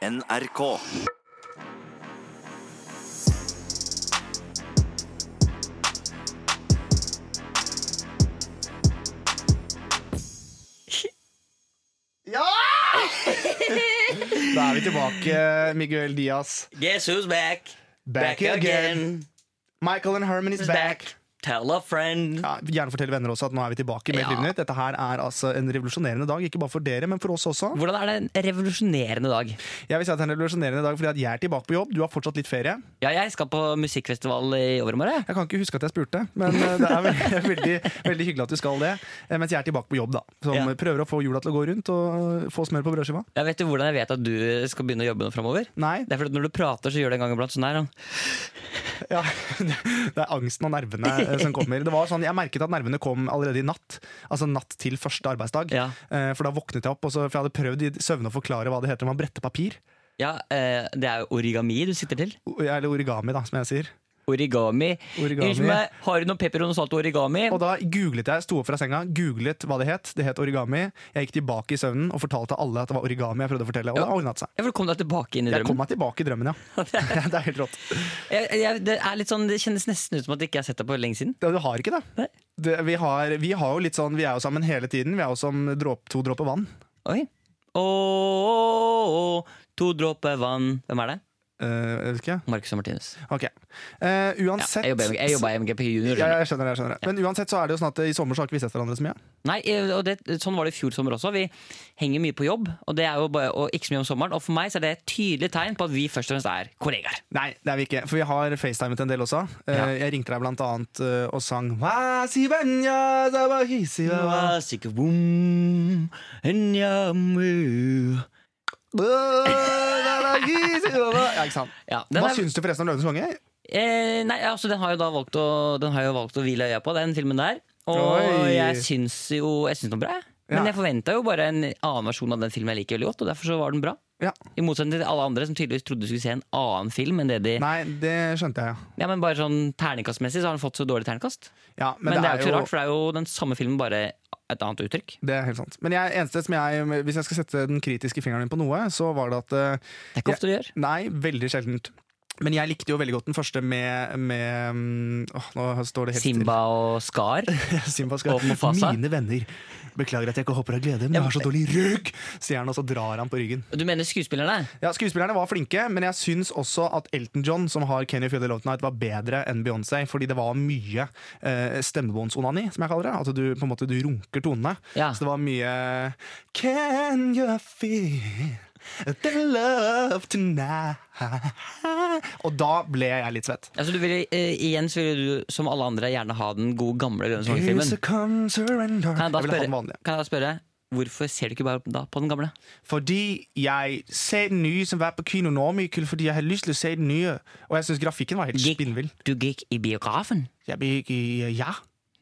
NRK. Ja! Da er vi tilbake, Miguel Diaz. Guess who's back? Back again. Michael and Herman is Is back. back. Tell a friend. Ja, gjerne fortell venner også at nå er vi tilbake med Ja. Nytt. Dette her er altså en revolusjonerende dag, ikke bare for dere, men for oss også. Hvordan er det en revolusjonerende dag? Jeg vil si at det er en revolusjonerende dag fordi at jeg er tilbake på jobb, du har fortsatt litt ferie. Ja, jeg skal på musikkfestival i overmorgen. jeg. Kan ikke huske at jeg spurte, men eh, det er veldig, veldig, hyggelig at du skal det. Eh, Mens jeg er tilbake på jobb, da. Som Ja. prøver å få hjula til å gå rundt og få smør på brødskiva. Jeg vet du hvordan jeg vet at du skal begynne å jobbe nå framover? Nei, Det er fordi at når du prater, så gjør det en gang iblant sånn her. ja, det er angsten og nervene som kommer. Det var sånn, Jeg merket at nervene kom allerede i natt. Altså natt til første arbeidsdag. Ja. Eh, For da våknet jeg opp, og så, for jeg hadde prøvd i søvne å forklare hva det heter når man bretter papir. Ja, eh, Det er jo origami du sitter til. Eller origami, da, som jeg sier. Origami. Origami. Meg, har du noe pepperoni salt og origami? Og da googlet jeg, sto opp fra senga, googlet hva det het. Det het origami. Jeg gikk tilbake i søvnen og fortalte alle at det var origami jeg prøvde å fortelle. Og det Ja. ordnet seg. For Kom deg tilbake inn i Jeg kom meg tilbake i drømmen, ja. det er helt rått. Jeg, jeg, det, er litt sånn, det kjennes nesten ut som at jeg ikke har sett deg på lenge siden. Ja, Du har ikke det. Det vi, har, vi har jo litt sånn, vi er jo sammen hele tiden. Vi er jo som dråp, to dråper vann. Oi. Ååå, to dråper vann. Hvem er det? Eh, jeg. Marcus og Martinus. Ok. Uh, uansett ja, jeg jobba i MGP Junior. ja, jeg skjønner det, jeg skjønner det. Men uansett så er det jo sånn at i sommer så har ikke vi sett hverandre så mye. Nei, eh, og det, Sånn var det i fjor sommer også. Vi henger mye på jobb, og det er jo bare, og ikke så mye om sommeren. Og for meg så er det et tydelig tegn på at vi først og fremst er kollegaer. Nei, det er vi ikke. For vi har facetimet en del også. Uh, Ja. Jeg ringte deg blant annet eh, og sang «Hva Ja, ikke sant? Ja, den Hva er- syns du forresten om Løvenes konge? Eh, nei, altså Den har jo da valgt å, den har jo valgt å hvile øya på, den filmen der. Og Oi. jeg syns jo Jeg syns den var bra. jeg. Men Ja. jeg forventa jo bare en annen versjon av den filmen jeg liker veldig godt, og derfor så var den bra. Ja. I motsetning til alle andre som tydeligvis trodde du skulle se en annen film enn det de Nei, det skjønte jeg, ja. Ja, men bare sånn terningkastmessig så har den fått så dårlig terningkast. ja Men, det, er jo ikke så rart, for det er jo den samme filmen, bare et annet uttrykk. Det er helt sant. Men jeg, eneste som jeg, hvis jeg skal sette den kritiske fingeren min på noe, så var det at eh, Det er ikke ofte du gjør. Nei, veldig sjeldent. Men jeg likte jo veldig godt den første med, med mm, åh, Nå står det helt Simba og Skar. Simba Simba Skar. og Mufasa. Mine venner. Beklager at jeg ikke hopper av glede, men jeg har så dårlig rygg! Sier han, og så drar han på ryggen. Du mener skuespillerne? Ja, Skuespillerne var flinke, men jeg syns også at Elton John, som har You Feel The Love Tonight, var bedre enn Beyoncé. Fordi det var mye eh, stemmebåndsonani, som jeg kaller det. At du på en måte du runker tonene. Ja. Så det var mye Can you feel? Og da ble jeg litt svett. Altså, du ville, uh, igjen så ville du, som alle andre, gjerne ha den gode gamle come surrender. Kan jeg da vil spørre, vanlige. kan jeg da spørre hvorfor ser du ikke bare da på den gamle? Fordi jeg ser den nye som var på kino nå, Mikkel, fordi jeg har lyst til å se den nye. Og jeg syns grafikken var helt spinnvill. Du gikk i biografen? Jeg gikk i Ja.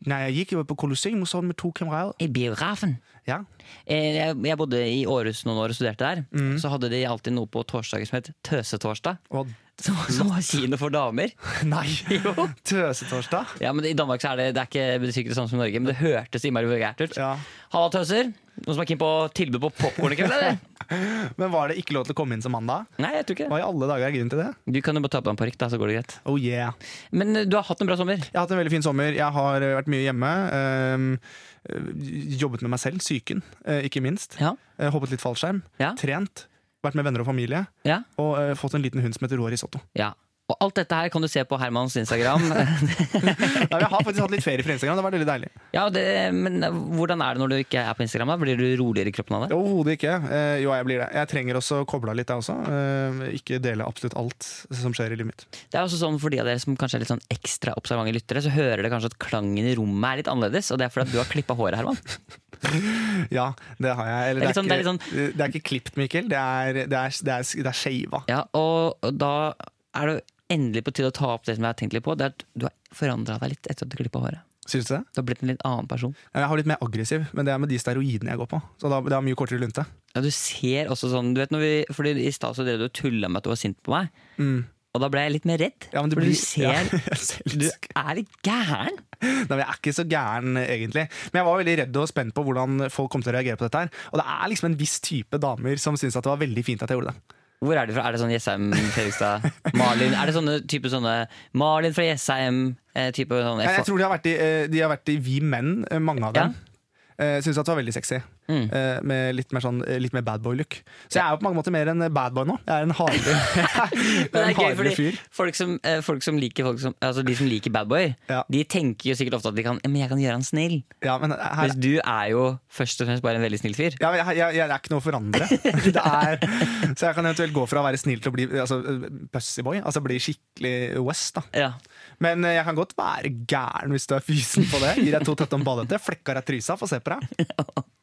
Nei, jeg gikk jo på Colosseum og så den med to kamerater. I biografen? Ja. Eh, Jeg, jeg bodde i Århus noen år og studerte der. Mm. Så hadde de alltid noe på torsdager som het Tøsetorsdag. Og Som, som var kino for damer. Nei! Tøsetorsdag. Ja, men I Danmark så er det, det er ikke det er ikke det samme som i Norge, men det hørtes innmari vulgært ut. Ja. Halla, tøser! Noen som er keen på tilbud på popkorn i kveld? eller? Men var det ikke lov til å komme inn som mann da? Nei, jeg tror ikke. Hva i alle dager er grunnen til det? Du kan jo bare ta på deg en parykk, da, så går det greit. Oh yeah. Men eh, du har hatt en bra sommer. Jeg har hatt en veldig fin sommer. Jeg har eh, vært mye hjemme. eh, jobbet med meg selv, psyken, ikke minst. Ja. Hoppet litt fallskjerm. Ja. Trent. Vært med venner og familie. Ja. Og uh, fått en liten hund som heter Roa Risotto. ja. Og alt dette her kan du se på Hermans Instagram. Nei, jeg har faktisk hatt litt ferie fra Instagram. Det har vært veldig deilig. ja, det, Men hvordan er det når du ikke er på Instagram? da? Blir du roligere i kroppen av det? Overhodet ikke. Eh, jo, jeg blir det. Jeg trenger også å koble av litt, jeg også. Eh, ikke dele absolutt alt som skjer i livet mitt. Det er også sånn For de av dere som kanskje er litt sånn ekstra observante lyttere, så hører dere kanskje at klangen i rommet er litt annerledes. Og det er fordi at du har klippa håret, Herman. Ja, det har jeg. Eller, Det er sånn- det, det er ikke, det er ikke klipt, Mikkel. Det er, det er, det er, det er shava. Ja, og da er det endelig på tide å ta opp det som jeg har tenkt litt på. Det er at du har forandra deg litt etter at du klippa håret. Synes du det? Du har blitt en litt annen person. Jeg har litt mer aggressiv, men det er med de steroidene jeg går på. Så da, det er mye kortere lunte. Ja, du ser også sånn du vet når vi, fordi I stad så drev du og tulla med at du var sint på meg. Mm. Og da ble jeg litt mer redd. Ja, men du blir- du ser ja, ser litt Du er litt gæren. Nei, men Jeg er ikke så gæren, egentlig. Men jeg var veldig redd og spent på hvordan folk kom til å reagere på dette. her Og det er liksom en viss type damer som syns det var veldig fint at jeg gjorde det. Hvor er de fra? Er det sånn Jessheim, Fredrikstad, Malin? Er det sånne type sånne Malin fra Jessheim? Eh, type sånne, Jeg, jeg tror de har vært i, eh, de har vært i Vi Menn, eh, mange av dem. Ja. Uh, Syns at det var veldig sexy. Mm. Uh, med litt mer, sånn, eh, litt mer badboy-look. Så jeg er jo på mange måter mer en badboy nå. Jeg er en hardere, Men er er fyr. folk som, uh, folk som liker folk som, altså De som liker Badboy, Ja. de tenker jo sikkert ofte at de kan Men jeg kan gjøre han snill. Ja, men her, Hvis du er jo først og fremst bare en veldig snill fyr. ja, jeg, jeg, jeg er ikke noe å forandre. det er, så jeg kan eventuelt gå fra å være snill til å bli altså, pussyboy. Altså bli skikkelig West. da Ja. Men eh, jeg kan godt være gæren hvis du er fysen på det. Gir deg to tette om badete, flekker deg trysa, få se på deg.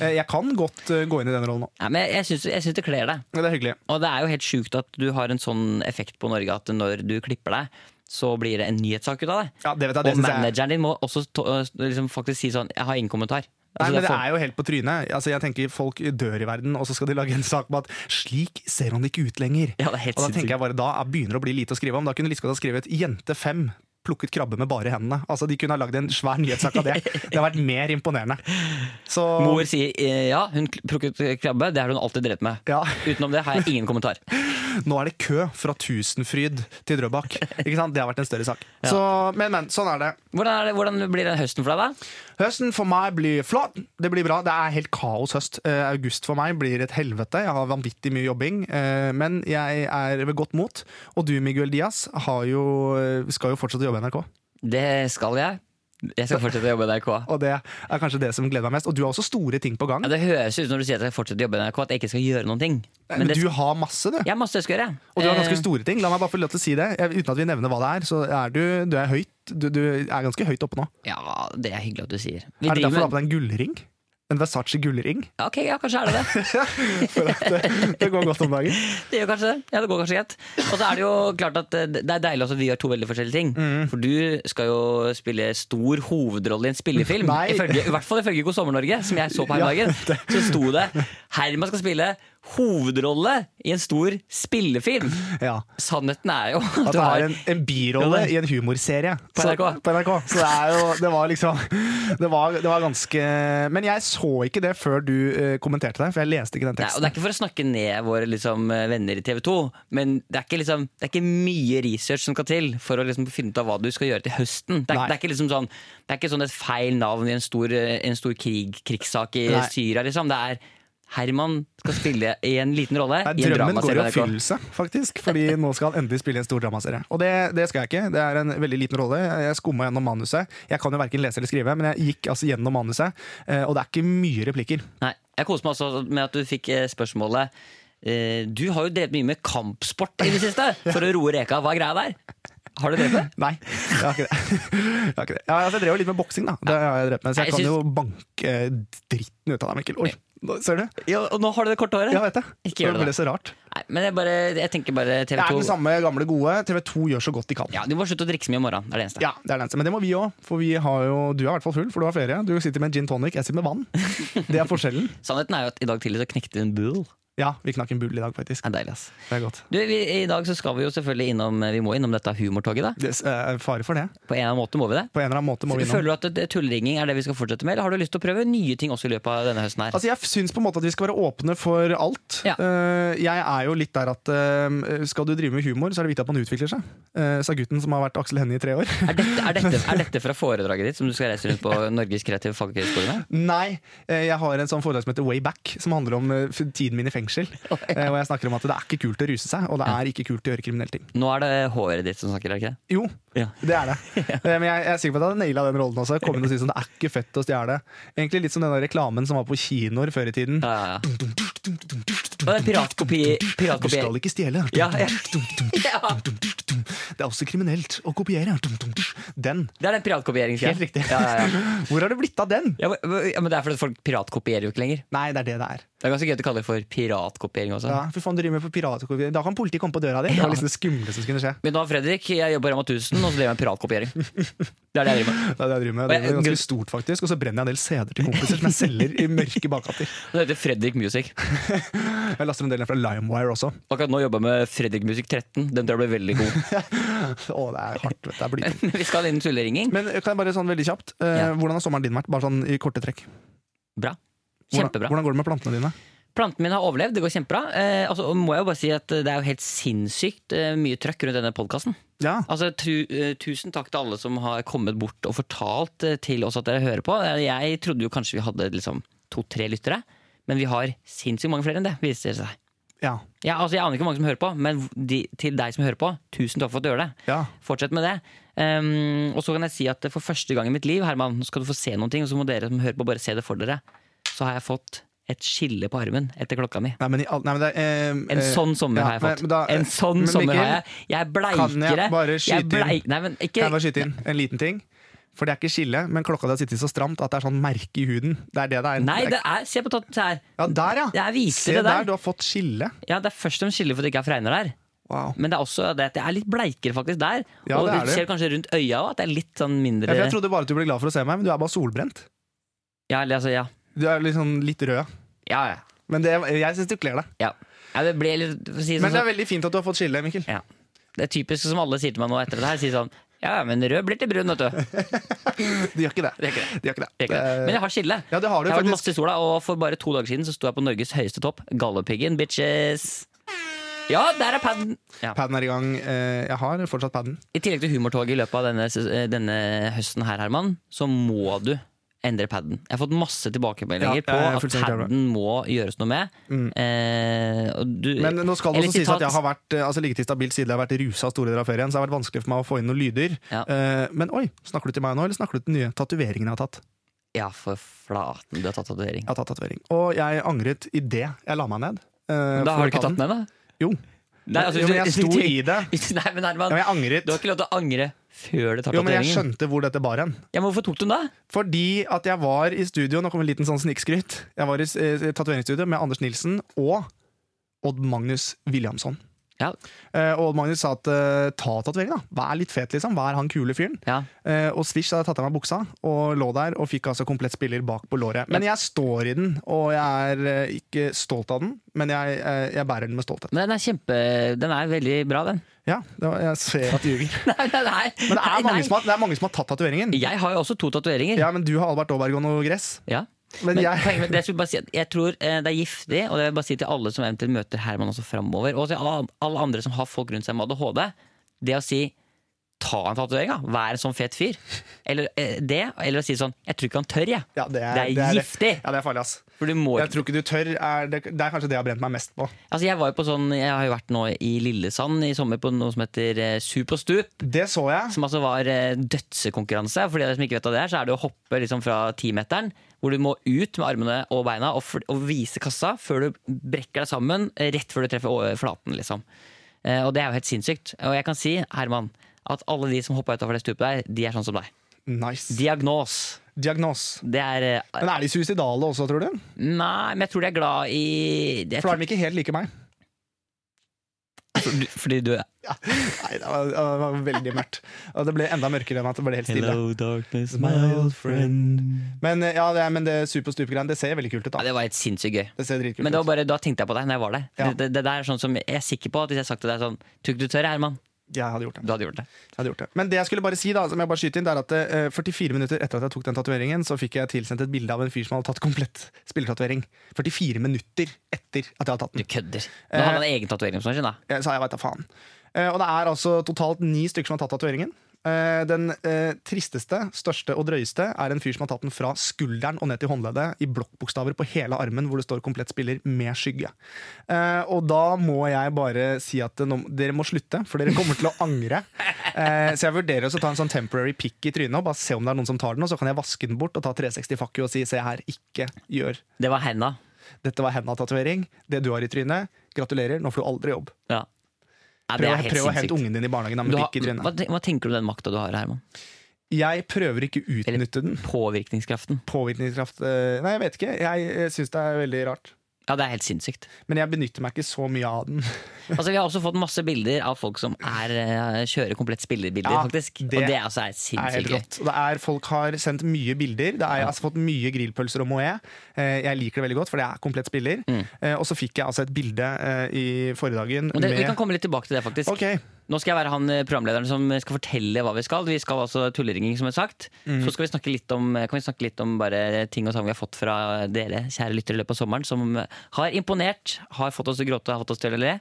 Eh, Jeg kan godt eh, gå inn i den rollen nå. Ja, men jeg syns, jeg syns det kler deg. Det er hyggelig. Og det er jo helt sjukt at du har en sånn effekt på Norge at når du klipper deg, så blir det en nyhetssak ut av det. Ja, det vet jeg, det Og jeg manageren din må også to, liksom faktisk si sånn 'jeg har ingen kommentar'. Nei, Altså, men det er jo helt på trynet. Altså, jeg tenker Folk dør i verden, og så skal de lage en sak om at 'slik ser hun ikke ut lenger'. Ja, det er helt og Da tenker jeg bare, da begynner det å bli lite å skrive om. Da kunne Liskot ha skrevet 'Jente 5 plukket krabbe med bare hendene'. Altså, De kunne ha lagd en svær nyhetssak av det. Det har vært mer imponerende. Så Mor sier eh, ja, hun plukket krabbe, det har hun alltid drevet med. ja, Utenom det har jeg ingen kommentar. nå er det kø fra Tusenfryd til Drøbak. Ikke sant? Det har vært en større sak. Så, men, men. Sånn er det. Hvordan, er det, hvordan blir den høsten for deg, da? Høsten for meg blir flott. Det blir bra. Det er helt kaos høst. Uh, august for meg blir et helvete. Jeg har vanvittig mye jobbing, uh, men jeg er ved godt mot. Og du, Miguel Diaz, har jo, skal jo fortsette å jobbe i NRK. Det skal jeg. Jeg skal fortsette å jobbe i NRK. Og det er kanskje det som gleder meg mest. Og du har også store ting på gang. Ja, det høres ut når du sier at jeg skal fortsette å jobbe i NRK, at jeg ikke skal gjøre noen ting. Men, det, du har masse, du. jeg har masse jeg skal gjøre. Og du har ganske Eh, store ting. La meg bare få lov til å si det. Uten at vi nevner hva det er, så er du, du er høyt. Du, du er ganske høyt oppe nå. Ja, det er hyggelig at du sier. Vi Er det derfor du har på deg en gullring? En Versace gullring? Ok, ja, kanskje er det det. For at det, det går godt om dagen. Det gjør kanskje det. Ja, det går kanskje greit. Og så er det jo klart at eh, det er deilig at vi gjør to veldig forskjellige ting. Mm. For du skal jo spille stor hovedrolle i en spillefilm. Ifølge, I hvert fall ifølge God sommer-Norge, som jeg så på her om Ja, dagen. Så sto det Herman skal spille hovedrolle i en stor spillefilm. Ja. Sannheten er jo at At det er en, en birolle i en humorserie. På Så- NRK. på NRK. Så det er jo Det var liksom Det var, det var ganske Men jeg så ikke det før du eh, kommenterte det, for jeg leste ikke den Nei, og. Det er ikke for å snakke ned våre liksom, venner i TV 2, men det er, ikke, liksom, det er ikke mye research som skal til for å liksom, finne ut av hva du skal gjøre til høsten. Det er, det er ikke, liksom sånn, det er ikke sånn et feil navn i en stor, eh, en stor krig, krigssak i Nei. Syria. Liksom. Det er Herman skal spille i en liten rolle Nei, i en drømmen går i oppfyllelse, faktisk. Fordi nå skal han endelig spille i en stor dramaserie. Og det, det skal jeg ikke. Det er en veldig liten rolle. Jeg skumma gjennom manuset. Jeg kan jo verken lese eller skrive, men jeg gikk altså gjennom manuset, eh, og det er ikke mye replikker. Nei, jeg koser meg også med at du fikk eh, spørsmålet eh, Du har jo drevet mye med kampsport i det siste for å roe reka. Hva er greia der? Har du drevet med? Nei, jeg har ikke det. Jeg, har ikke det. Ja, altså, jeg drev jo litt med boksing, da. Det har jeg drevet med, så jeg jeg kan jo banke dritten ut av deg, Mikkel. Oi, nå- ser du? Ja, og nå har du det korte håret. Ja, vet jeg. Ikke gjør det det ble så rart. Nei, men jeg, bare, jeg tenker bare TV Det er 2 den samme gamle gode. TV2 gjør så godt de kan. Ja, Du må slutte å drikke så mye om morgenen. Det er det eneste. Ja, det er det eneste. Men det må vi òg. For vi har jo Du er i hvert fall full, for du har ferie. Du sitter med en gin tonic, jeg sitter med vann. Det er forskjellen. Sannheten er jo at i dag tidlig så knekte en bull. Ja, vi knakk en bull i dag, faktisk. Er deilig, ass. Det er godt. Du, vi, I dag så skal vi jo selvfølgelig innom Vi må innom dette humortoget. da Det er fare for det. På en eller annen måte må vi det. På en eller annen måte må vi innom. Føler du at det- tullringing er det vi skal fortsette med, eller har du lyst til å prøve nye ting også i løpet av denne høsten? her? Altså, jeg syns på en måte at vi skal være åpne for alt. Ja. Eh, jeg er jo litt der at eh, skal du drive med humor, så er det viktig at man utvikler seg. Sa gutten som har vært Aksel Hennie i tre år. Er dette, er, dette, er dette fra foredraget ditt som du skal reise rundt på Norges kreative faghøgskole med? Nei, eh, jeg har en sånn foredrag som heter Way Back, som handler om eh, tiden min i fengsel. Eh, Og jeg snakker om at det er ikke kult å ruse seg, og det er ikke kult å gjøre kriminelle ting. Nå er det håret ditt som snakker, er det ikke det? Jo, Ja. det er det. Eh, Men jeg, jeg er sikker på at jeg hadde naila den rollen også. Kom inn og si sånn, det er ikke fett å stjele. Egentlig litt som den reklamen som var på kinoer før i tiden. Ja, ja, er piratkopi... Du skal ikke stjele. Ja, ja. Det er også kriminelt å kopiere. Den. Det er den piratkopieringsgreia. Helt riktig. Hvor har det blitt av den? Ja, men, det er fordi folk piratkopierer jo ikke lenger. Nei, det er det det er. Det er ganske gøy å kalle det for piratkopiering også. Ja, for faen, du driver med på piratkopiering. Da kan politiet komme på døra di. Det var liksom det skumleste som kunne skje. Mitt navn er Fredrik, jeg jobber på Rema 1000 og så driver jeg med piratkopiering. Det er det jeg driver med. Det er det jeg driver med. Det er ganske stort, faktisk. Og så brenner jeg en del CD-er til kompiser som jeg selger i mørke bakgater. Det heter Fredrik Music. Jeg laster en del ned fra Limewire også. Akkurat nå jobber jeg med Fredrik Music 13. Den tror jeg blir veldig god. Å, det er hardt. vet du. Det er blytungt. Vi skal tulleringing. Men kan jeg bare sånn veldig kjapt eh, Ja. Hvordan har sommeren din vært? Bare sånn i korte trekk. Bra. Hvordan, Kjempebra. hvordan går det med plantene dine? Plantene mine har overlevd, det går kjempebra. Eh, altså, og må jeg jo bare si at Det er jo helt sinnssykt eh, mye trøkk rundt denne podkasten. Ja. Altså, tu, eh, tusen takk til alle som har kommet bort og fortalt eh, til oss at dere hører på. Eh, Jeg trodde jo kanskje vi hadde liksom, to-tre lyttere, men vi har sinnssykt mange flere enn det. viser det seg. Ja. Ja, altså, jeg aner ikke hvor mange som hører på, men de, til deg som hører på, tusen takk for at du gjør det. ja. Fortsett med det. Um, og så kan jeg si at for første gang i mitt liv, Herman, nå skal du få se noen ting, og så må dere som hører på, bare se det for dere. Så har jeg fått et skille på armen etter klokka mi. Nei, men i nei, men det, er, eh, En eh, sånn sommer ja, har jeg fått. da- en sånn Mikkel, sommer har jeg. Jeg er Kan bleikere. jeg bare skyte Jeg bleik- Nei, men Kan jeg bare skyte inn en liten ting? For det er ikke skille, men klokka di har sittet så stramt at det er sånn merke i huden. Det er det det er. Nei, Det er Se på tatt her. ja, der, ja! Det er Se det der, der. du har fått skille. Ja, det er først og fremst skille for at det ikke er fregner der. Wow. Men det er også det at jeg er litt bleikere faktisk der. Ja, og det er du det. ser kanskje rundt øya òg at det er litt sånn mindre Ja, jeg trodde bare at du ble glad for å se meg, men du er bare solbrent. Ja, eller altså, ja. Du er liksom litt rød. Ja, ja. Men det, jeg syns du kler deg. ja. ja det litt si sånn, Men det er veldig fint at du har fått skille, Mikkel. Ja. Det er typisk som alle sier til meg nå etter det her. Sier sånn Ja, men rød blir til brun, vet du. Du gjør ikke det. De gjør ikke det. Du gjør ikke det. De gjør ikke det. Men jeg har skille. Ja, det har du jeg har vært masse i sola, og for bare to dager siden så sto jeg på Norges høyeste topp. Galdhøpiggen, bitches. Ja, der er paden! Ja. Paden er i gang. Eh, Jeg har fortsatt paden. I tillegg til humortoget i løpet av denne, eh, denne høsten her, Herman, så må du endre paden. Jeg har fått masse tilbakemeldinger Ja, på at paden må gjøres noe med. Eh, og du, Men nå skal det også sies at jeg har vært eh, altså ligget i stabilt siden Jeg har vært rusa store deler av ferien, så det har vært vanskelig for meg å få inn noen lyder. Ja. Eh, Men oi, snakker du til meg nå, eller snakker du til den nye tatoveringen jeg har tatt? Ja, for flaten, du har tatt tatovering. Jeg har tatt tatovering. Og jeg angret idet jeg la meg ned. eh, Da har du ikke tatt den. ned, da? Jo. Nei, altså, jo, men jeg sto i det. Nei, men Ja, men jeg angret. du har ikke lov til å angre før det tar Jo, men jeg skjønte hvor dette bar hen. Ja, men hvorfor tok du den da? Fordi at jeg var i studio Nå kom en liten sånn snikskryt. Jeg var i eh, tatoveringsstudio med Anders Nilsen og Odd Magnus Williamson. Ja. Uh, og Magnus sa at uh, ta tatovering, da. Vær litt fet, liksom. Vær han kule fyren. Ja. Uh, og Swish hadde tatt av meg buksa og lå der og fikk altså komplett spiller bak på låret. Men jeg står i den, og jeg er ikke stolt av den, men jeg, jeg bærer den med stolthet. Men den er kjempe Den er veldig bra, den. Ja, det var, jeg ser at du ljuger. Nei, nei, nei. Men det er, mange nei. som har, det er mange som har tatt tatoveringen. Jeg har jo også to tatoveringer. Ja, men du har Albert Aaberg og noe gress. Ja. Men, Men jeg poenget det jeg, bare si, jeg tror eh, det er giftig, og det vil jeg bare si til alle som eventuelt møter Herman også framover, og til alle, alle andre som har folk rundt seg med ADHD, det å si ta en tatovering, da. Vær en sånn fet fyr. Eller eh, det, eller å si sånn Jeg tror ikke han tør, jeg. ja, det, er, Det er giftig. Ja, det er farlig, ass. For du må Jeg tror ikke du tør. Er det, det er kanskje det jeg har brent meg mest på. Altså Jeg var på sånn Jeg har jo vært nå i Lillesand i sommer på noe som heter eh, Superstup. Det så jeg. Som altså var eh, dødsekonkurranse. For de som ikke vet hva det er, så er det å hoppe liksom fra timeteren. Hvor du må ut med armene og beina og, og vise kassa før du brekker deg sammen rett før du treffer flaten. liksom eh, Og det er jo helt sinnssykt. Og jeg kan si, Herman, at alle de som hoppa utafor det stupet der, de er sånn som deg. Nice. Diagnos. Diagnos. Det er eh, Men er de suicidale også, tror du? Nei, men jeg tror de er glad i For da er de ikke helt like meg. Tror- Fordi du er Nei, det var, det var veldig mørkt. Og det ble enda mørkere enn at det ble helt stille. darkness, my old friend Men eh, ja, det, men det superstup-greiene, det ser veldig kult ut. Ja, da det var helt sinnssykt gøy. Det ser dritkult Men det var bare, da tenkte jeg på deg når jeg var der. Ja. Det, det der er sånn som Jeg er sikker på at hvis jeg har sagt til deg sånn Tuk du tør, Herman? Jeg hadde gjort det. Du hadde gjort det. Jeg hadde gjort det. Men det jeg skulle bare si, da, som jeg bare skyter inn, det er at eh, 44 minutter etter at jeg tok den tatoveringen, så fikk jeg tilsendt et bilde av en fyr som hadde tatt komplett spillertatovering. 44 minutter etter at jeg hadde tatt den. Du kødder. Nå hadde han en egen tatovering. Sånn, da. Sa jeg veit da faen. Eh, og det er altså totalt ni stykker som har tatt tatoveringen. Eh, den eh, tristeste, største og drøyeste er en fyr som har tatt den fra skulderen og ned til håndleddet i blokkbokstaver på hele armen, hvor det står 'komplett spiller med skygge'. Eh, og da må jeg bare si at dere må slutte, for dere kommer til å angre. Eh, så jeg vurderer å ta en sånn temporary pick i trynet og bare se om det er noen som tar den, og så kan jeg vaske den bort og ta 360 fuck you og si 'se her, ikke gjør'. Det var henda. Dette var henda-tatovering. Det du har i trynet. Gratulerer, nå får du aldri jobb. Ja. Ja, Prøv, prøv å hente ungen din i barnehagen med har, i hva, hva tenker du om den makta du har, Herman? Jeg prøver ikke å utnytte den. Påvirkningskraften. Påvirkningskraft eh, Nei, jeg vet ikke. Jeg syns det er veldig rart. Ja, det er helt sinnssykt. Men jeg benytter meg ikke så mye av den. Altså, vi har også fått masse bilder av folk som er, eh, kjører komplett spillerbilder, Ja, faktisk. det og det altså er Det er sinnssykt gøy. Det er, folk har sendt mye bilder. Det er, jeg har altså fått mye grillpølser og moé. Eh, Jeg liker det veldig godt, for det er komplett spiller. Mm. Eh, Og så fikk jeg altså et bilde i forrige dagen det, med vi kan komme litt tilbake til det, faktisk. Ok, Nå skal jeg være han eh, programlederen som skal fortelle hva vi skal. Vi skal altså tulleringing, som jeg har sagt. Så skal vi snakke litt om, kan vi snakke litt om bare ting og tang vi har fått fra dere, kjære lyttere, i løpet av sommeren, som har imponert, har fått oss til å gråte, har fått oss til å le.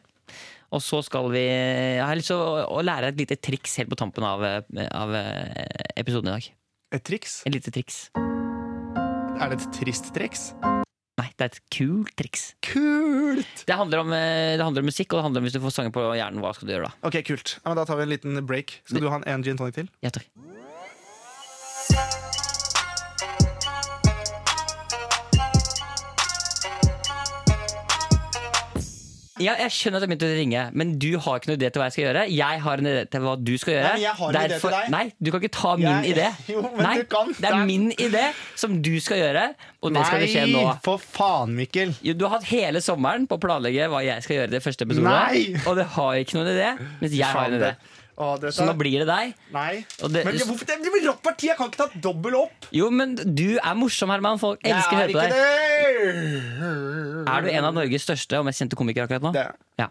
Og så skal vi Jeg har lyst til å, å lære et lite triks helt på tampen av, eh, av eh, episoden i dag. Et triks? Et lite triks. Er det et trist triks? Nei, det er et kult triks. Kult! Det handler, om, eh, det handler om musikk, og det handler om hvis du får sanger på hjernen. Hva skal du gjøre da? Ok, kult. Ja, men da tar vi en liten break. Skal du ha en, en gin tonic til? Ja, takk. Ja, jeg skjønner at jeg begynte å ringe, men du har ikke noe idé til hva jeg skal gjøre. Jeg har en idé til hva du skal gjøre. Nei, jeg har en idé til deg. Nei, du kan ikke ta min Jeg- idé. Jo, men Nei, du kan. Det er min idé som du skal gjøre, og det skal det skje nå. for faen, Mikkel. Jo, du har hatt hele sommeren på å planlegge hva jeg skal gjøre i det første episode, Nei! og det har ikke noen idé, mens jeg har en idé. Å, dette- Så nå blir det deg. Nei. Og det- men hvorfor det blir rått parti? Jeg kan ikke ta dobbel opp. Jo, men du er morsom, Herman. Folk elsker å høre på deg. det! Er du en av Norges største og mest kjente komikere akkurat nå? Det. Ja.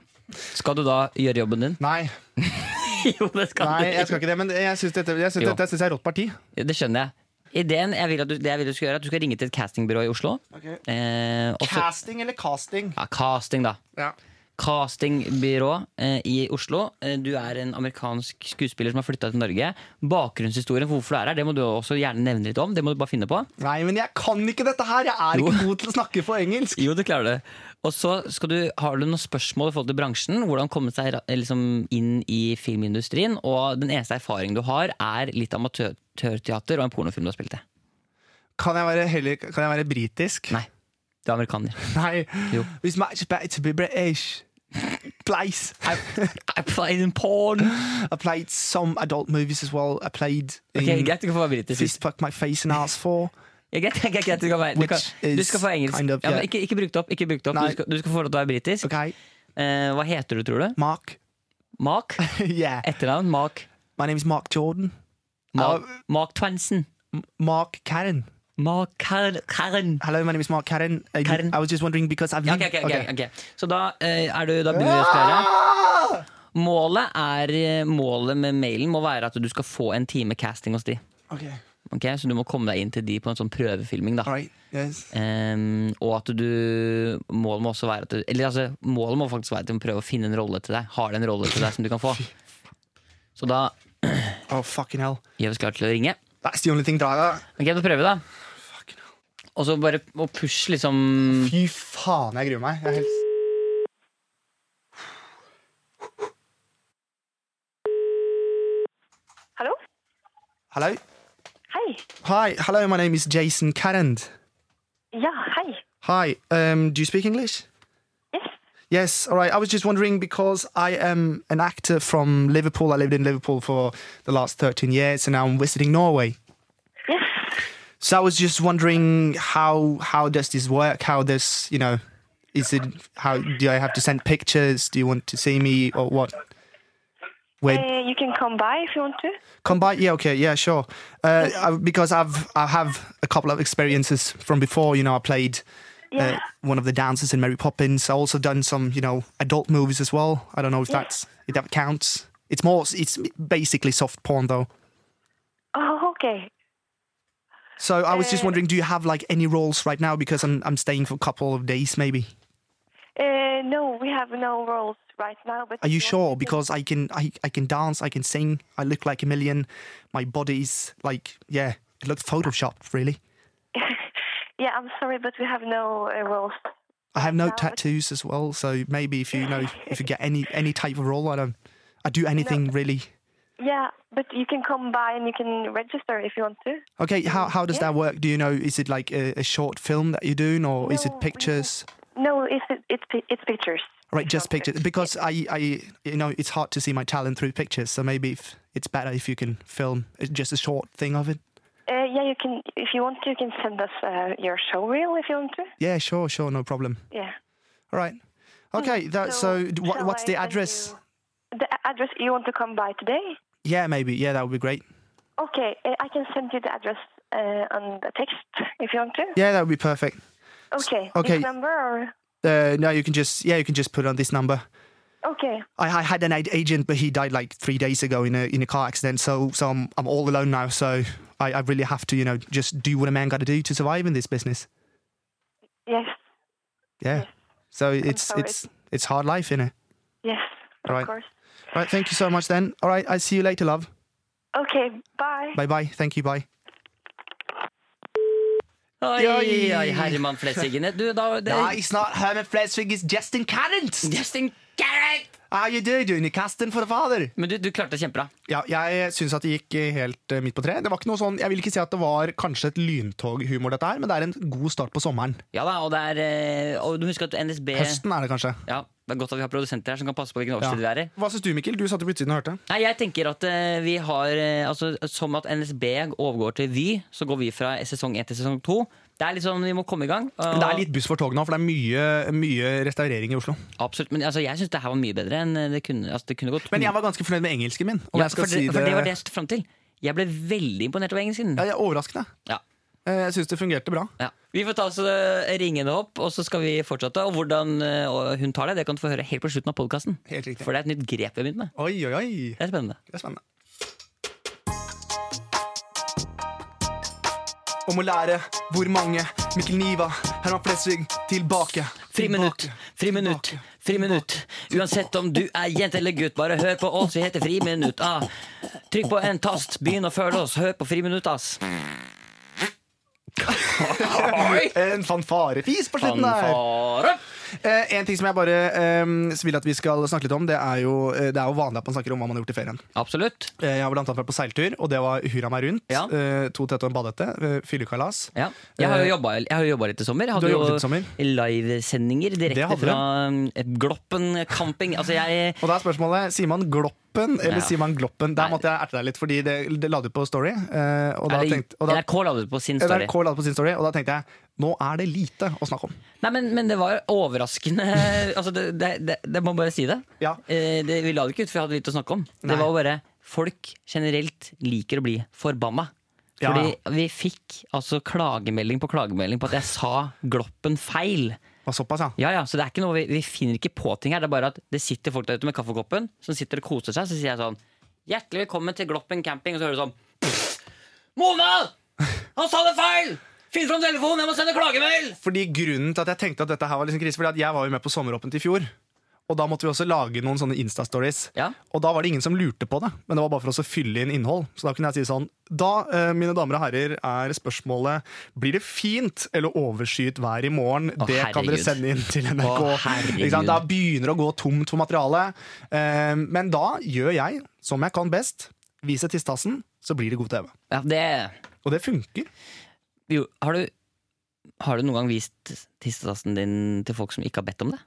Skal du da gjøre jobben din? Nei, jo, det skal nei, du. jeg skal ikke det. Men jeg syns dette, jeg synes Jo. dette synes jeg er rått parti. Det skjønner jeg. Ideen jeg vil at du, det jeg vil du skal gjøre, er at du skal ringe til et castingbyrå i Oslo. Eh, og så- Casting eller casting? ja, casting, da. Ja. Castingbyrå eh, i Oslo. Eh, du er en amerikansk skuespiller som har flytta til Norge. Bakgrunnshistorien for hvorfor du er her, det må du også gjerne nevne litt om. Det må du bare finne på. Nei, men jeg kan ikke dette her! Jeg er Jo. ikke god til å snakke på engelsk. Jo, du klarer det. Og så skal du, har du noen spørsmål i forhold til bransjen. Hvordan komme seg liksom, inn i filmindustrien. Og den eneste erfaringen du har, er litt amatørteater og en pornofilm du har spilt i. Kan jeg være, heller, kan jeg være britisk? Nei. Du er amerikaner. Nei. Jo. Much better to be British. Please. I, I played in porn! I played some adult movies as well. I played in okay, Greit, du kan få være britisk. Fist Fuck My Face and Ass For. Ja, greit, greit, greit, du, kan være, du, kan, du skal få engelsk. kind of, ja, ikke, ikke bruk det opp. Ikke bruk det opp. Du, skal, du skal få lov til å være britisk. Okay, Uh, hva heter du, tror du? Mark. Mark? yeah. Etternavn? Mark? My name is Mark Jordan. Mark, Uh, Mark Twansen? Mark Karen. Mark Karen? Karen. Hello, my name is Mark Karen. I, Karen. I was just wondering because I've okay, okay, ok, ok, okay. ok. Så da, eh, er du, da begynner vi å spørre. Ah! Målet, er, eh, målet med mailen må være at du skal få en time casting hos de. Okay. Okay, Så du må komme deg inn til de på en sånn prøvefilming. right. Yes. Um, Og at du Målet må også være at du, Eller altså, målet må faktisk være at du må prøve å finne en rolle til deg. Har de en rolle til deg som du kan få? Så da Oh, hell. gjør vi oss klare til å ringe. That's the only thing Dara. Ok, da prøver vi, da. Og så bare å pushe liksom Fy faen, jeg gruer meg. Jeg er helt... Hallo? Hello? Hei. Hi. Hello, my name is Jason Carrand. Ja, hei. Hi. Um, do you speak English? Yes. All right. I was just wondering because I am an actor from Liverpool. I lived in Liverpool for the last 13 years and now I'm visiting Norway. Yes. So I was just wondering how how does this work? How does, you know, is it how do I have to send pictures? Do you want to see me or what? Where Uh, you can come by if you want to. come by? Yeah, okay, yeah, sure. Uh, I, because I've I have a couple of experiences from before. You know, I played Yeah. uh, one of the dancers in Mary Poppins. I also done some, you know, adult movies as well. I don't know if Yeah. that's if that counts. It's more. It's basically soft porn though. Oh, okay. So I was just Uh, wondering, do you have like any roles right now? Because I'm I'm staying for a couple of days, maybe. Uh, no, we have no roles right now. But Are you sure? Because I can I, I can dance, I can sing. I look like a million. My body's like yeah, it looks photoshopped really. Yeah, I'm sorry, but we have no uh, roles. I have no tattoos as well, so maybe if you know if you get any any type of role, I don't. I do anything really. Yeah, but you can come by and you can register if you want to. Okay, how how does Yeah. that work? Do you know? Is it like a, a short film that you're doing, or is it pictures? No, it's it's it's pictures. Right, just pictures. pictures, Because I I you know it's hard to see my talent through pictures, so maybe if it's better if you can film uh, just a short thing of it. Uh, yeah, you can if you want to. You can send us uh, your show reel if you want to. Yeah, sure, sure, no problem. Yeah. All right. Okay, that so, d- what, what's I the address? you- The address you want to come by today? Yeah, maybe. Yeah, that would be great. Okay, uh, I can send you the address uh, on the text if you want to. Yeah, that would be perfect. Okay. okay. This number or Uh, no, you can just yeah, you can just put on this number. Okay. I, I had an agent, but he died like three days ago in a in a car accident. So so I'm I'm all alone now. So I, I really have to you know just do what a man got to do to survive in this business. Yes. Yeah. Yes. So it's sorry. it's it's hard life, innit? Yes. Of Right. course. All right. Thank you so much. Then. All right. I see you later, love. Okay. Bye. Bye bye. Thank you. Bye. Oi, Oi. oi, Herman Flesviggen. Du, da det, No, it's not Herman Flesvig. It's Justin Carrant. Justin Garrett! How you doing? Doing casting for the father? Men du, du klarte det kjempebra. Ja, jeg syns at det gikk helt eh, midt på tre. Det var ikke noe sånn, Jeg vil ikke si at det var kanskje et lyntoghumor, dette her, men det er en god start på sommeren. Ja da, og det er eh, Og du husker at NSB Høsten er det kanskje. Ja, Det er godt at vi har produsenter her som kan passe på hvilken Ja. vi er i. Hva syns du, Mikkel? Du satt jo på utsiden og hørte. Nei, jeg tenker at eh, vi har eh, altså, Som at NSB overgår til Vy, så går vi fra sesong 1 til sesong 2. Det er sånn, Vi må komme i gang. og- det er litt buss for tog nå, for det er mye, mye restaurering i Oslo. Absolutt, men altså, Jeg syns det her var mye bedre enn det kunne, altså, det kunne gått. Men jeg var ganske fornøyd med engelsken min. Ja, jeg skal for, det, for det var det jeg stod fram til. Jeg ble veldig imponert over engelsken. Ja, jeg er overraskende. Ja. Eh, Jeg syns det fungerte bra. Ja. Vi får ta oss eh, ringene opp, og så skal vi fortsette. Og hvordan eh, hun tar det, det kan du få høre helt på slutten av podkasten. For det er et nytt grep vi har begynt med. Oi, oi, oi. Det er spennende. Det er spennende. Om å lære hvor mange Mikkel Niva, Herman Flesvig, tilbake. Friminutt, friminutt, friminutt. Uansett om du er jente eller gutt, bare hør på oss. Vi heter Friminutt. Ah. Trykk på en tast, begynn å føle oss. Hør på Friminutt, ass. En fanfarefis på slutten der. Fanfare. Eh, en ting som jeg bare eh, vil at vi skal snakke litt om, det er, jo, eh, det er jo vanlig at man snakker om hva man har gjort i ferien. Absolutt. Eh, jeg har blant annet vært på seiltur, og det var hurra meg rundt. Ja. To tett og en badehette. Eh, Fyllekalas. Ja. Jeg har jo jobba, litt i sommer. Jeg hadde har jo sommer. livesendinger direkte fra eh, Gloppen camping. Altså, jeg Og da er spørsmålet, sier man Gloppen eller Ja. sier man Gloppen? Der måtte jeg erte deg litt, fordi det, det la du på Story. og da tenkte, og da, NRK la det på sin story. NRK la det på sin story, og da tenkte jeg nå er det lite å snakke om. Nei, men, men det var overraskende altså, det, det, det, det må bare si det. Ja. Eh, det. Vi la det ikke ut, for jeg hadde lite å snakke om. Nei. Det var bare Folk generelt liker å bli forbanna. Ja. Fordi vi fikk altså klagemelding på klagemelding på at jeg sa Gloppen feil. Og såpass, ja. Ja, ja, så det er ikke noe, vi, vi finner ikke på ting her. Det er bare at det sitter folk der ute med kaffekoppen som sitter og koser seg. Så sier jeg sånn Hjertelig velkommen til Gloppen camping. Og så hører du sånn Mona! Han sa det feil! Finn fram telefonen, jeg må sende klagemail! Fordi Grunnen til at jeg tenkte at dette her var liksom krise, fordi at jeg var jo med på Sommeråpent i fjor. Og da måtte vi også lage noen sånne Insta-stories. Ja. Og da var det ingen som lurte på det, men det var bare for oss å fylle inn innhold. Så da kunne jeg si sånn Da, eh, mine damer og herrer, er spørsmålet Blir det fint eller overskyet vær i morgen? Å, det kan dere sende inn til NRK. Å, herregud. Da begynner det å gå tomt for materiale. Eh, men da gjør jeg, som jeg kan best, viser tistassen, så blir det god TV. Ja, det Og det funker. Jo, har du, har du noen gang vist tissetassen din til folk som ikke har bedt om det?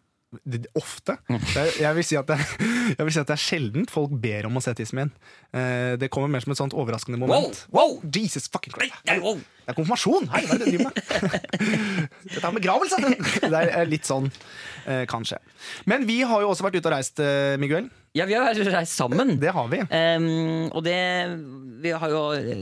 ofte. Er- jeg, vil si det, jeg vil si at det er sjeldent folk ber om å se tissen min. Eh, det kommer mer som et sånt overraskende moment. Wow, Jesus fucking Christ! Wow. Det er konfirmasjon! Hei, hva er det du driver med? Dette er begravelse! Det er litt sånn, eh, kanskje. Men vi har jo også vært ute og reist, eh, Miguel. Ja, vi har reist sammen. Det har vi. Um, og det, vi har jo,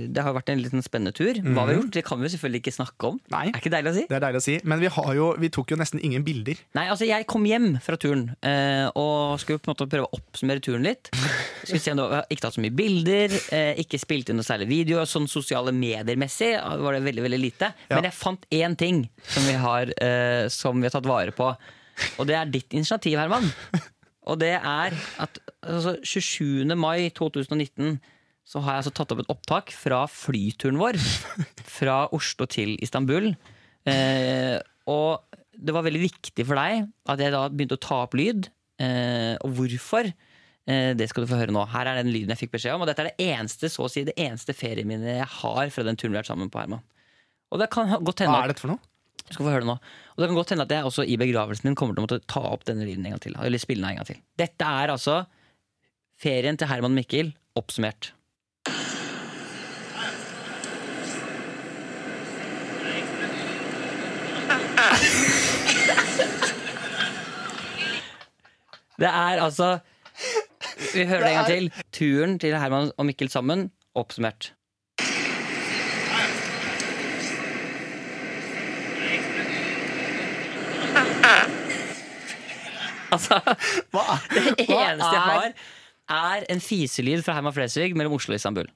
det har vært en liten spennende tur. Hva vi har gjort, det kan vi jo selvfølgelig ikke snakke om. Nei. Er ikke deilig å si? Det er deilig å si. Men vi, har jo, vi tok jo nesten ingen bilder. Nei, altså Jeg kom hjem fra turen uh, og skulle på en måte prøve å oppsummere turen litt. Skulle se om det var, Ikke tatt så mye bilder, uh, ikke spilt inn noe særlig video. Sånn sosiale medier-messig var det veldig veldig lite. Ja. Men jeg fant én ting som vi, har, uh, som vi har tatt vare på. Og det er ditt initiativ, Herman. Og det er at altså, 27. mai 2019 så har jeg altså tatt opp et opptak fra flyturen vår fra Oslo til Istanbul. Eh, og det var veldig viktig for deg at jeg da begynte å ta opp lyd. Eh, og hvorfor? Eh, det skal du få høre nå. Her er den lyden jeg fikk beskjed om. Og dette er det eneste så å si, det eneste ferieminnet jeg har fra den turen vi har vært sammen på. Herman. Og det kan godt hende Hva er dette for noe? Du skal få høre det nå. Og det kan godt hende at jeg også i begravelsen din kommer til å måtte ta opp denne lyden en gang til. Eller spille den en gang til. Dette er altså ferien til Herman Mikkel oppsummert. Det er altså Vi hører det en gang til. Turen til Herman og Mikkel sammen oppsummert. Altså, Hva, det hva eneste jeg er- har, er en fiselyd fra Herman Flesvig mellom Oslo og Istanbul.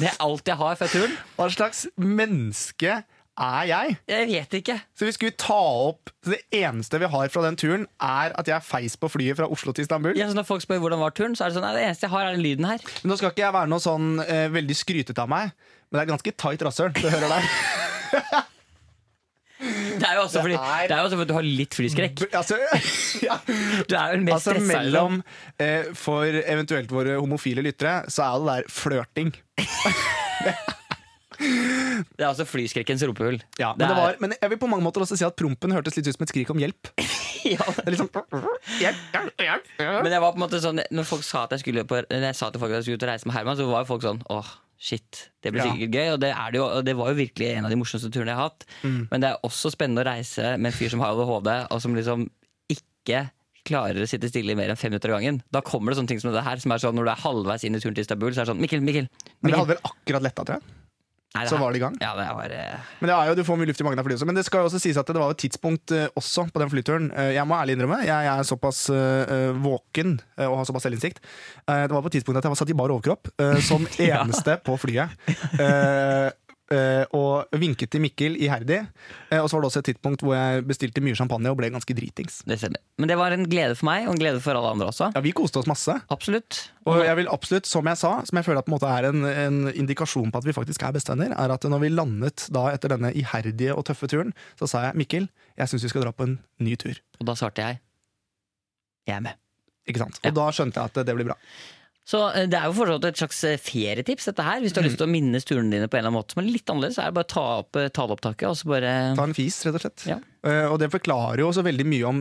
Det er alt jeg har fra turen. Hva slags menneske er jeg? Jeg vet ikke. Så vi skulle ta opp så Det eneste vi har fra den turen, er at jeg feis på flyet fra Oslo til Istanbul. Ja, så når folk spør hvordan var turen, så er det sånn det eneste jeg har, er den lyden her. Men Nå skal ikke jeg være noe sånn eh, veldig skrytete av meg, men det er ganske tight rasshøl. Du hører der. Det er jo også fordi, er- det jo også fordi du har litt flyskrekk. Altså, ja. Du er jo den mest altså stressa. mellom eh, For eventuelt våre homofile lyttere, så er det der flørting. Det er altså flyskrekkens rumpehull. Ja, men, var, men jeg vil på mange måter også si at prompen hørtes litt ut som et skrik om hjelp. ja. Det liksom hjelp, hjelp, hjelp. Men jeg var på en måte sånn Når folk sa at jeg skulle på, Når jeg sa til folk at jeg skulle ut og reise med Herman, så var jo folk sånn åh, shit, det blir Ja. sikkert gøy. Og det, er det, jo, det var jo virkelig en av de morsomste turene jeg har hatt. Mm. Men det er også spennende å reise med en fyr som har ADHD, og som liksom ikke klarer å sitte stille i mer enn fem minutter av gangen. Da kommer det sånne ting som det her, som er sånn når du er halvveis inn i turen til Istanbul, så er det sånn Mikkel, Mikkel. Men det Mikkel. hadde vel akkurat letta, tror jeg. Nei, Så her- var det i gang. Ja, det var eh, Men det er jo, du får mye luft i magen av flyet også. Men det skal jo også sies at det var et tidspunkt eh, også på den flyturen. Eh, jeg må ærlig innrømme, jeg, jeg er såpass eh, våken eh, og har såpass selvinnsikt. Eh, det var på et tidspunkt at jeg var satt i bar overkropp eh, som eneste på flyet. Eh, og vinket til Mikkel iherdig. Eh, og så var det også et tidspunkt hvor jeg bestilte mye champagne og ble ganske dritings. Det. Men det var en glede for meg, og en glede for alle andre også. Ja, vi koste oss masse. Absolutt. Og jeg vil absolutt, som jeg sa, som jeg føler at på en måte er en, en indikasjon på at vi faktisk er bestevenner, er at når vi landet da etter denne iherdige og tøffe turen, så sa jeg Mikkel, jeg syns vi skal dra på en ny tur. Og da svarte jeg jeg er med. Ikke sant? Ja. Og da skjønte jeg at det blir bra. Så eh, det er jo fortsatt et slags eh, ferietips, dette her. Hvis du har lyst til å minnes turene dine på en eller annen måte som er litt annerledes, så er det bare å ta opp eh, taleopptaket og så bare Ta en fis, rett og slett. Ja. Og det forklarer jo også veldig mye om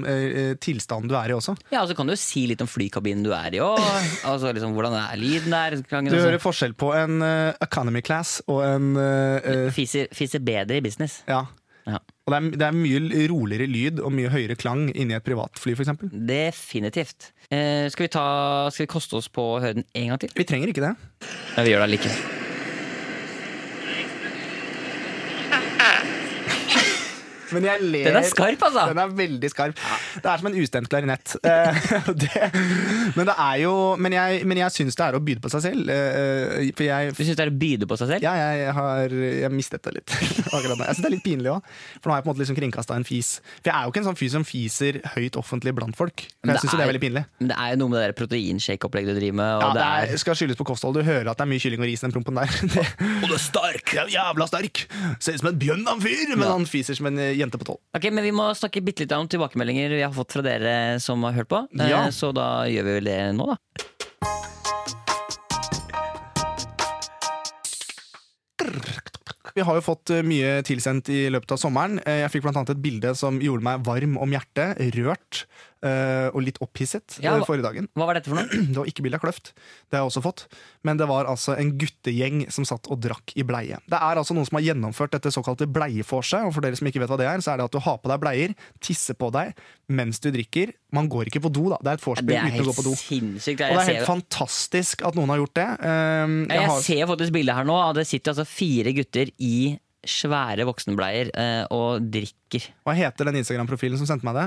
tilstanden du er i også. Ja, og så kan du jo si litt om flykabinen du er i òg. Altså liksom hvordan er lyden der. Klangen, Du hører forskjell på en economy class og en Fiser, fiser bedre i business. Ja. Ja. Og det er, det er mye roligere lyd og mye høyere klang inni et privatfly, f.eks. Definitivt. Eh, skal, vi ta, skal vi koste oss på å høre den en gang til? Vi trenger ikke det. Ja, vi gjør det likevel. Men jeg ler Den er skarp, altså! Den er veldig skarp. Det er som en ustemt klarinett. Eh, det, men det er jo Men jeg, men jeg syns det er å byde på seg selv. eh, For jeg Du syns det er å byde på seg selv? ja, jeg har jeg mistet det litt. akkurat nå. Jeg syns det er litt pinlig òg. For nå har jeg på en måte liksom kringkasta en fis. For jeg er jo ikke en sånn fyr som fiser høyt offentlig blant folk. For Men jeg syns jo det er veldig pinlig. Men det er jo noe med det proteinshake-opplegget du driver med. Ja, det er, skal skyldes på kosthold. Du hører at det er mye kylling og ris i den prompen der. Det, og det er stark! det er jævla sterk! Ser ut som en bjønn en fyr, men han fiser som en eh, jente på tolv. Ok, men Vi må snakke bitte litt om tilbakemeldinger vi har fått fra dere som har hørt på. Eh, Ja. Så da gjør vi vel det nå, da. Vi har jo fått eh, mye tilsendt i løpet av sommeren. Eh, Jeg fikk annet et bilde som gjorde meg varm om hjertet, rørt og litt opphisset Ja, eh, forrige dagen. Hva var dette for noe? Det var ikke bilde av Kløft, det har jeg også fått. Men det var altså en guttegjeng som satt og drakk i bleie. Det er altså noen som har gjennomført dette såkalte bleieforset. Og for dere som ikke vet hva det er, så er det at du har på deg bleier, tisser på deg mens du drikker. Man går ikke på do, da. Det er et vorspiel er uten å gå på do. sinnssykt. Og det er helt ser, fantastisk at noen har gjort det. Um, jeg jeg har, ser faktisk bildet her nå. Det sitter altså fire gutter i svære voksenbleier eh, og drikker. hva heter den Instagram-profilen som sendte meg det?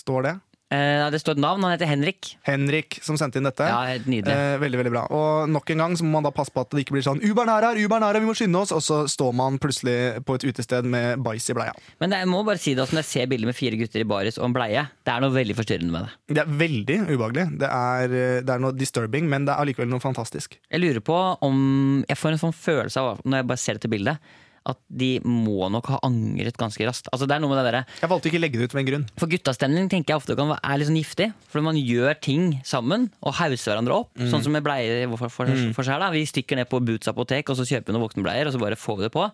Står det? Eh, det står et navn. Han heter Henrik. Henrik som sendte inn dette. Ja, helt nydelig. Eh, veldig, veldig bra. Og nok en gang så må man da passe på at det ikke blir sånn Uberen er her, Uberen er her, vi må skynde oss! Og så står man plutselig på et utested med bæsj i bleia. Men jeg må bare si det, også når jeg ser bilder med fire gutter i baris og en bleie, det er noe veldig forstyrrende med det. Det er veldig ubehagelig. Det er, eh, det er noe disturbing, men det er allikevel noe fantastisk. Jeg lurer på om Jeg får en sånn følelse av, når jeg bare ser dette bildet, at de må nok ha angret ganske raskt. Altså det er noe med det der, Jeg valgte ikke å legge det ut med en grunn. For guttastemning tenker jeg ofte kan være er litt sånn giftig. For man gjør ting sammen og hauser hverandre opp. Sånn som med bleier for, for, for seg. da Vi stikker ned på Boots apotek og så kjøper vi noen voksenbleier, og så bare får vi det på.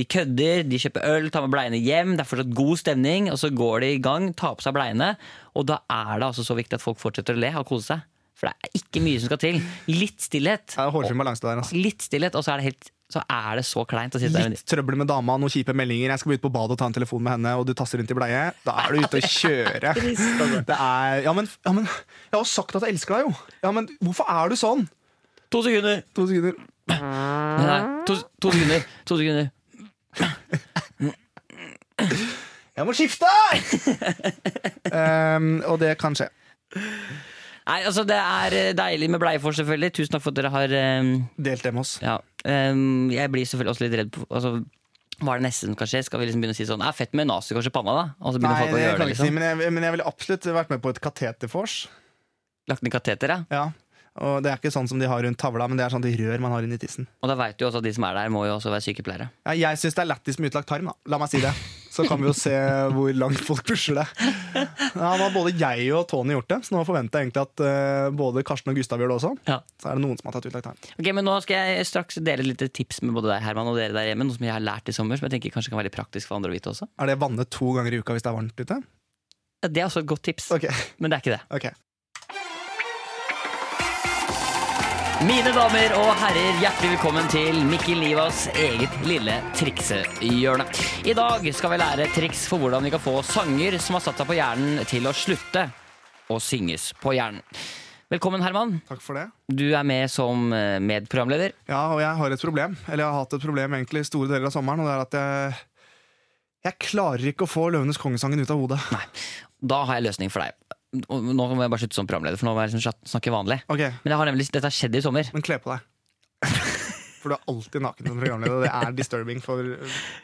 De kødder, de kjøper øl, tar med bleiene hjem. Det er fortsatt god stemning, og så går de i gang, tar på seg bleiene. Og da er det altså så viktig at folk fortsetter å le og kose seg. For det er ikke mye som skal til. Litt stillhet. Balanse der. Altså. Litt stillhet, og så er det, helt, så er det så kleint å sitte der. Litt trøbbel med dama, noen kjipe meldinger. Jeg skal ut på badet og ta en telefon med henne, og du tasser rundt i bleie. Da er du ute og kjører. Det er Ja, men, ja, men Jeg har sagt at jeg elsker deg, jo. Ja, men hvorfor er du sånn? To sekunder! To sekunder. Nei, nei, to, to sekunder. To sekunder. Jeg må skifte! um, og det kan skje. Nei, altså Det er eh, deilig med bleiefors, selvfølgelig. Tusen takk for at dere har um... Delt det med oss. Ja, jeg blir selvfølgelig også litt redd på altså, Hva er det neste som kan skje? Skal vi liksom begynne å si sånn er Fett med nazikors i panna, da? Og så Nei, folk å gjøre kan det, liksom. si, men jeg, men jeg ville absolutt vært med på et katetervors. Lagt ned kateter, ja. Ja. Og det er ikke sånn som de har rundt tavla, men det er sånn de rør man har inni tissen. Og da veit du også at de som er der, må jo også være sykepleiere. Ja, jeg syns det er lættis med utlagt tarm, da. La meg si det. Så kan vi jo se hvor langt folk pusher det. Ja, nå har både jeg og Tony gjort det, så nå forventer jeg egentlig at uh, både Karsten og Gustav gjør det også. Ja. Så er det noen som har tatt utlagt her. Ok, men Nå skal jeg straks dele litt tips med både deg Herman, og dere der hjemme. Noe som jeg har lært i sommer, som jeg tenker kanskje kan være praktisk for andre å vite også. Er det vannet to ganger i uka hvis det er varmt ute? Ja, Det er også et godt tips, okay. men det er ikke det. ok Mine damer og herrer, hjertelig velkommen til Mikkel Nivas eget lille triksehjørne. I dag skal vi lære triks for hvordan vi kan få sanger som har satt seg på hjernen, til å slutte å synges på hjernen. Velkommen, Herman. Takk for det. Du er med som eh, medprogramleder. Ja, og jeg har et problem. Eller jeg har hatt et problem egentlig store deler av sommeren, og det er at jeg jeg klarer ikke å få Løvenes kongesangen ut av hodet. Nei, Da har jeg løsning for deg. Nå må jeg bare slutte som programleder, for nå må jeg liksom snakke vanlig. Okay. Men jeg har nemlig, dette har skjedd i sommer. Men kle på deg. For du er alltid naken som programleder, og det er disturbing for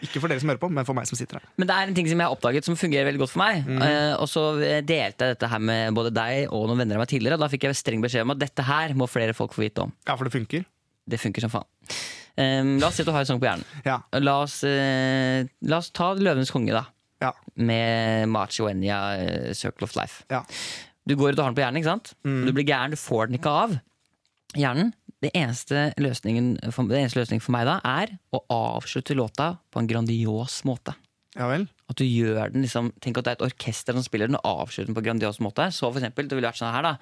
Ikke for dere som hører på, men for meg som sitter her. Men det er en ting som jeg har oppdaget som fungerer veldig godt for meg. Mm. Uh, og så delte jeg dette her med både deg og noen venner av meg tidligere. Og da fikk jeg streng beskjed om at dette her må flere folk få vite om. Ja, for det funker. Det funker som faen. Um, la oss si at du har en sang på hjernen. Ja. La oss, uh, la oss ta Løvenes konge, da. Ja. Med Machi Wenya, eh, Circle of Life. ja. Du går ut og har den på hjernen, ikke sant? Mm. Du blir gæren, du får den ikke av hjernen. Det eneste løsningen for, det eneste løsningen for meg da er å avslutte låta på en grandios måte. Ja vel? At du gjør den liksom Tenk at det er et orkester som spiller den, og avslutter den på en grandios måte. Så for eksempel, det ville vært sånn her, da.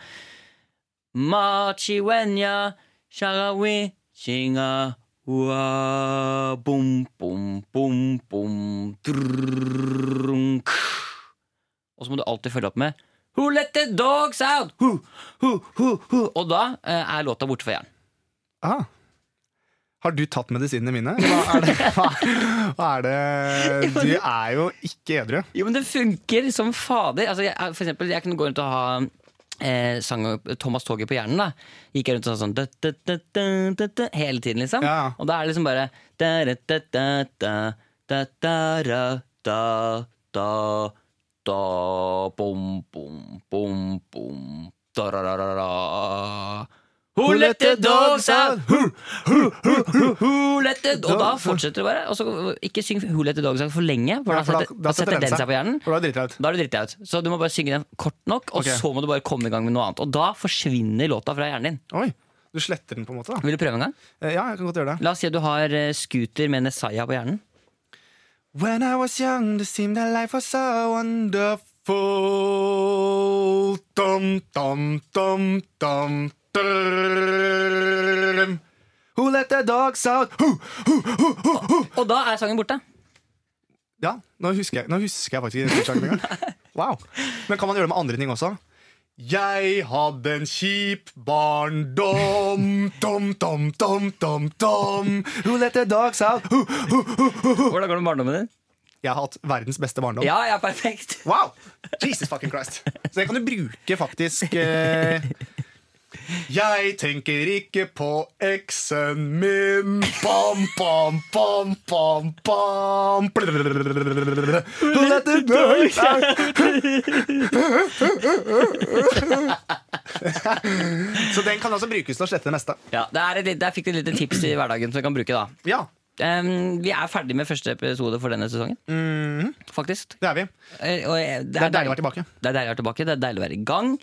Machi wenya, sharawi, shinga, Og så må du alltid følge opp med Who let the dogs out? Who, who, who. Og da eh, er låta borte fra hjernen. Ah. Har du tatt medisinene mine? Hva er det? Hva, hva er det? Du er jo ikke edru. Jo, men det funker som fader. Altså, jeg, for eksempel, jeg kunne gå rundt og ha eh, sang Thomas Toget på hjernen. da Gikk jeg rundt og sånn, sånn da, da, da, hele tiden, liksom. Ja. Og da er det liksom bare Da-da-da-da Da-da-da-da Da-da-da bom, bom, bom, bom, Da-da-da-da-da Who let the dogs out? Who, who, who, who, who let the Og da fortsetter du bare. Og så ikke syng Who let the dogs out for lenge, for da setter, da setter den seg på hjernen. Da er du dritt ut. Så du må bare synge den kort nok, og okay. så må du bare komme i gang med noe annet. Og da forsvinner låta fra hjernen din. Oi, du sletter den på en måte, da. Vil du prøve en gang? Eh, Ja, jeg kan godt gjøre det. La oss si at du har eh, scooter med Nesaya på hjernen. When I was young, it seemed that life was so wonderful. Dum, dum, dum, dum. Who let the dogs out? Who? Og da er sangen borte. Ja, nå husker jeg, nå husker jeg faktisk ikke den sangen. Wow. Men kan man gjøre det med andre ting også? Jeg hadde en kjip barndom, dum, dum, dum, dum, dum. Who let the dogs out? Who? Hvordan går det med barndommen din? Jeg har hatt verdens beste barndom. Ja, jeg er perfekt. Wow! Jesus fucking Christ. Så det kan du bruke faktisk eh, Jeg tenker ikke på eksen min Bam, bam, bam, bam, bam Let the dogs. Så den kan altså brukes til å slette det meste. Ja, det er et, litt- Der fikk du et lite tips i hverdagen som du kan bruke. da Ja, Em, Vi er ferdig med første episode for denne sesongen. Faktisk. det er vi. Eh, og jeg- Det er deilig å være tilbake. Det er deilig å være tilbake, det er deilig å være i gang.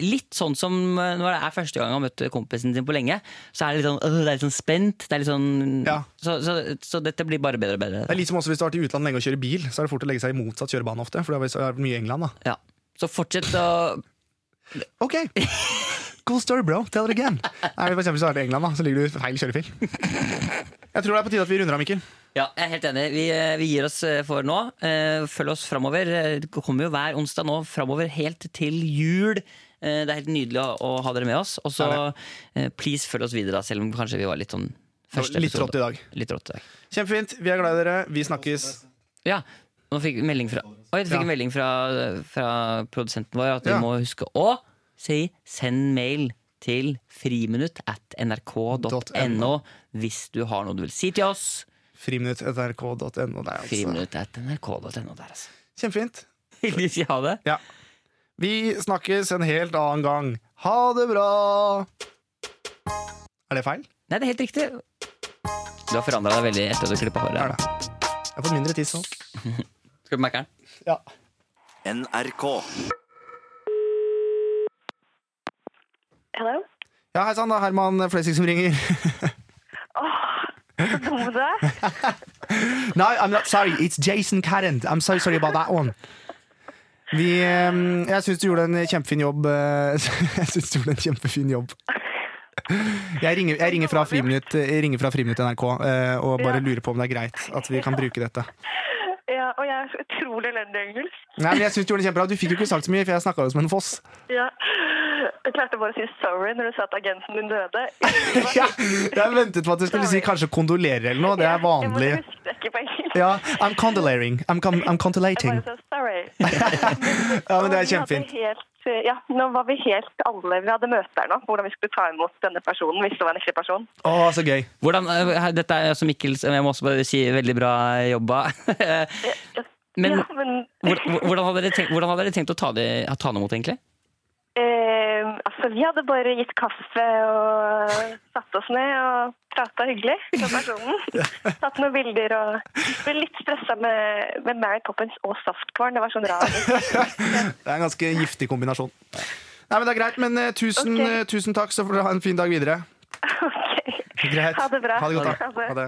Litt sånn som eh, når det er første gang han har møtt kompisen sin på lenge. Så er det litt sånn, øh, det er litt sånn spent. Det er litt sånn, Ja. så, så, så dette blir bare bedre og bedre. Det er litt som også Hvis du har vært i utlandet lenge og kjører bil, så er det fort å legge seg i motsatt kjørebane ofte. For det vært mye England da Ja. Så fortsett å Ok, cool story bro, tell it again Nei, for eksempel så er det i England da, så ligger du feil kjørefil Jeg tror det er på tide at vi runder av, Mikkel Ja, jeg er helt enig. Vi, eh, vi gir oss eh, for nå. Eh, Følg oss framover. Det kommer jo hver onsdag nå framover helt til jul. Eh, Det er helt nydelig å, ha dere med oss. Og så please følg oss videre, da, selv om kanskje vi var litt sånn første Litt episode. rått i dag Litt rått i dag. Kjempefint, vi er glad i dere, vi snakkes Ja. Nå fikk vi melding fra Oi, du fikk Ja. en melding fra, fra produsenten vår at vi Ja. må huske å si send mail til friminutt at nrk.no hvis du har noe du vil si til oss. Friminutt.nrk.no der, altså. Friminutt at nrk.no der, altså. Kjempefint. Vil du si ha det? Ja. Vi snakkes en helt annen gang. Ha det bra! Er det feil? Nei, det er helt riktig. Du har forandra deg veldig etter at du klippa håret. det. Jeg har fått mindre tiss nå. Skal du merke den? Ja. NRK. Hello? Ja, hei sann, det er Herman Flesvig som ringer. Så dum du er. No, I'm not sorry. It's Jason Carrant. I'm so sorry about that one. Vi, eh, jeg syns du gjorde en kjempefin jobb. eh, Jeg synes du gjorde en kjempefin jobb. Jeg ringer, jeg ringer fra Friminutt jeg ringer fra Friminutt NRK eh, og bare Ja. lurer på om det er greit at vi kan bruke dette. Ja, og jeg er så utrolig elendig engelsk. Nei, men jeg synes Du gjorde det kjempebra Du fikk jo ikke sagt så mye, for jeg snakka jo som en foss. Ja. Jeg klarte bare å si sorry når du sa at agenten din døde. Ja, jeg ventet på at du skulle si kanskje kondolerer eller noe. Det er vanlig. Jeg husker ikke på engelsk. Ja, I'm condolating. I'm, con I'm Jeg sorry. Ja, men det er kjempefint. Ja, nå var vi helt alle Vi hadde møte her nå, hvordan vi skulle ta imot denne personen hvis det var en ekte person. Å, så gøy. Hvordan, eh, dette er altså Mikkels jeg må også bare si veldig bra jobba. Men- ja, men Hvor- hvor- Hvordan hadde dere tenkt, hvordan hadde dere tenkt å ta det, ta noe imot, egentlig? Eh, altså, vi hadde bare gitt kaffe og satt oss ned og prata hyggelig med personen. Tatt noen bilder og ble litt stressa med, med Mary Poppins og saftkvarn. Det var sånn rar Det er en ganske giftig kombinasjon. Nei, men det er greit, men eh, tusen, okay. eh, tusen takk, så får dere ha en fin dag videre. Ok. Greit. Ha det bra. Ha det godt, da. Ha det.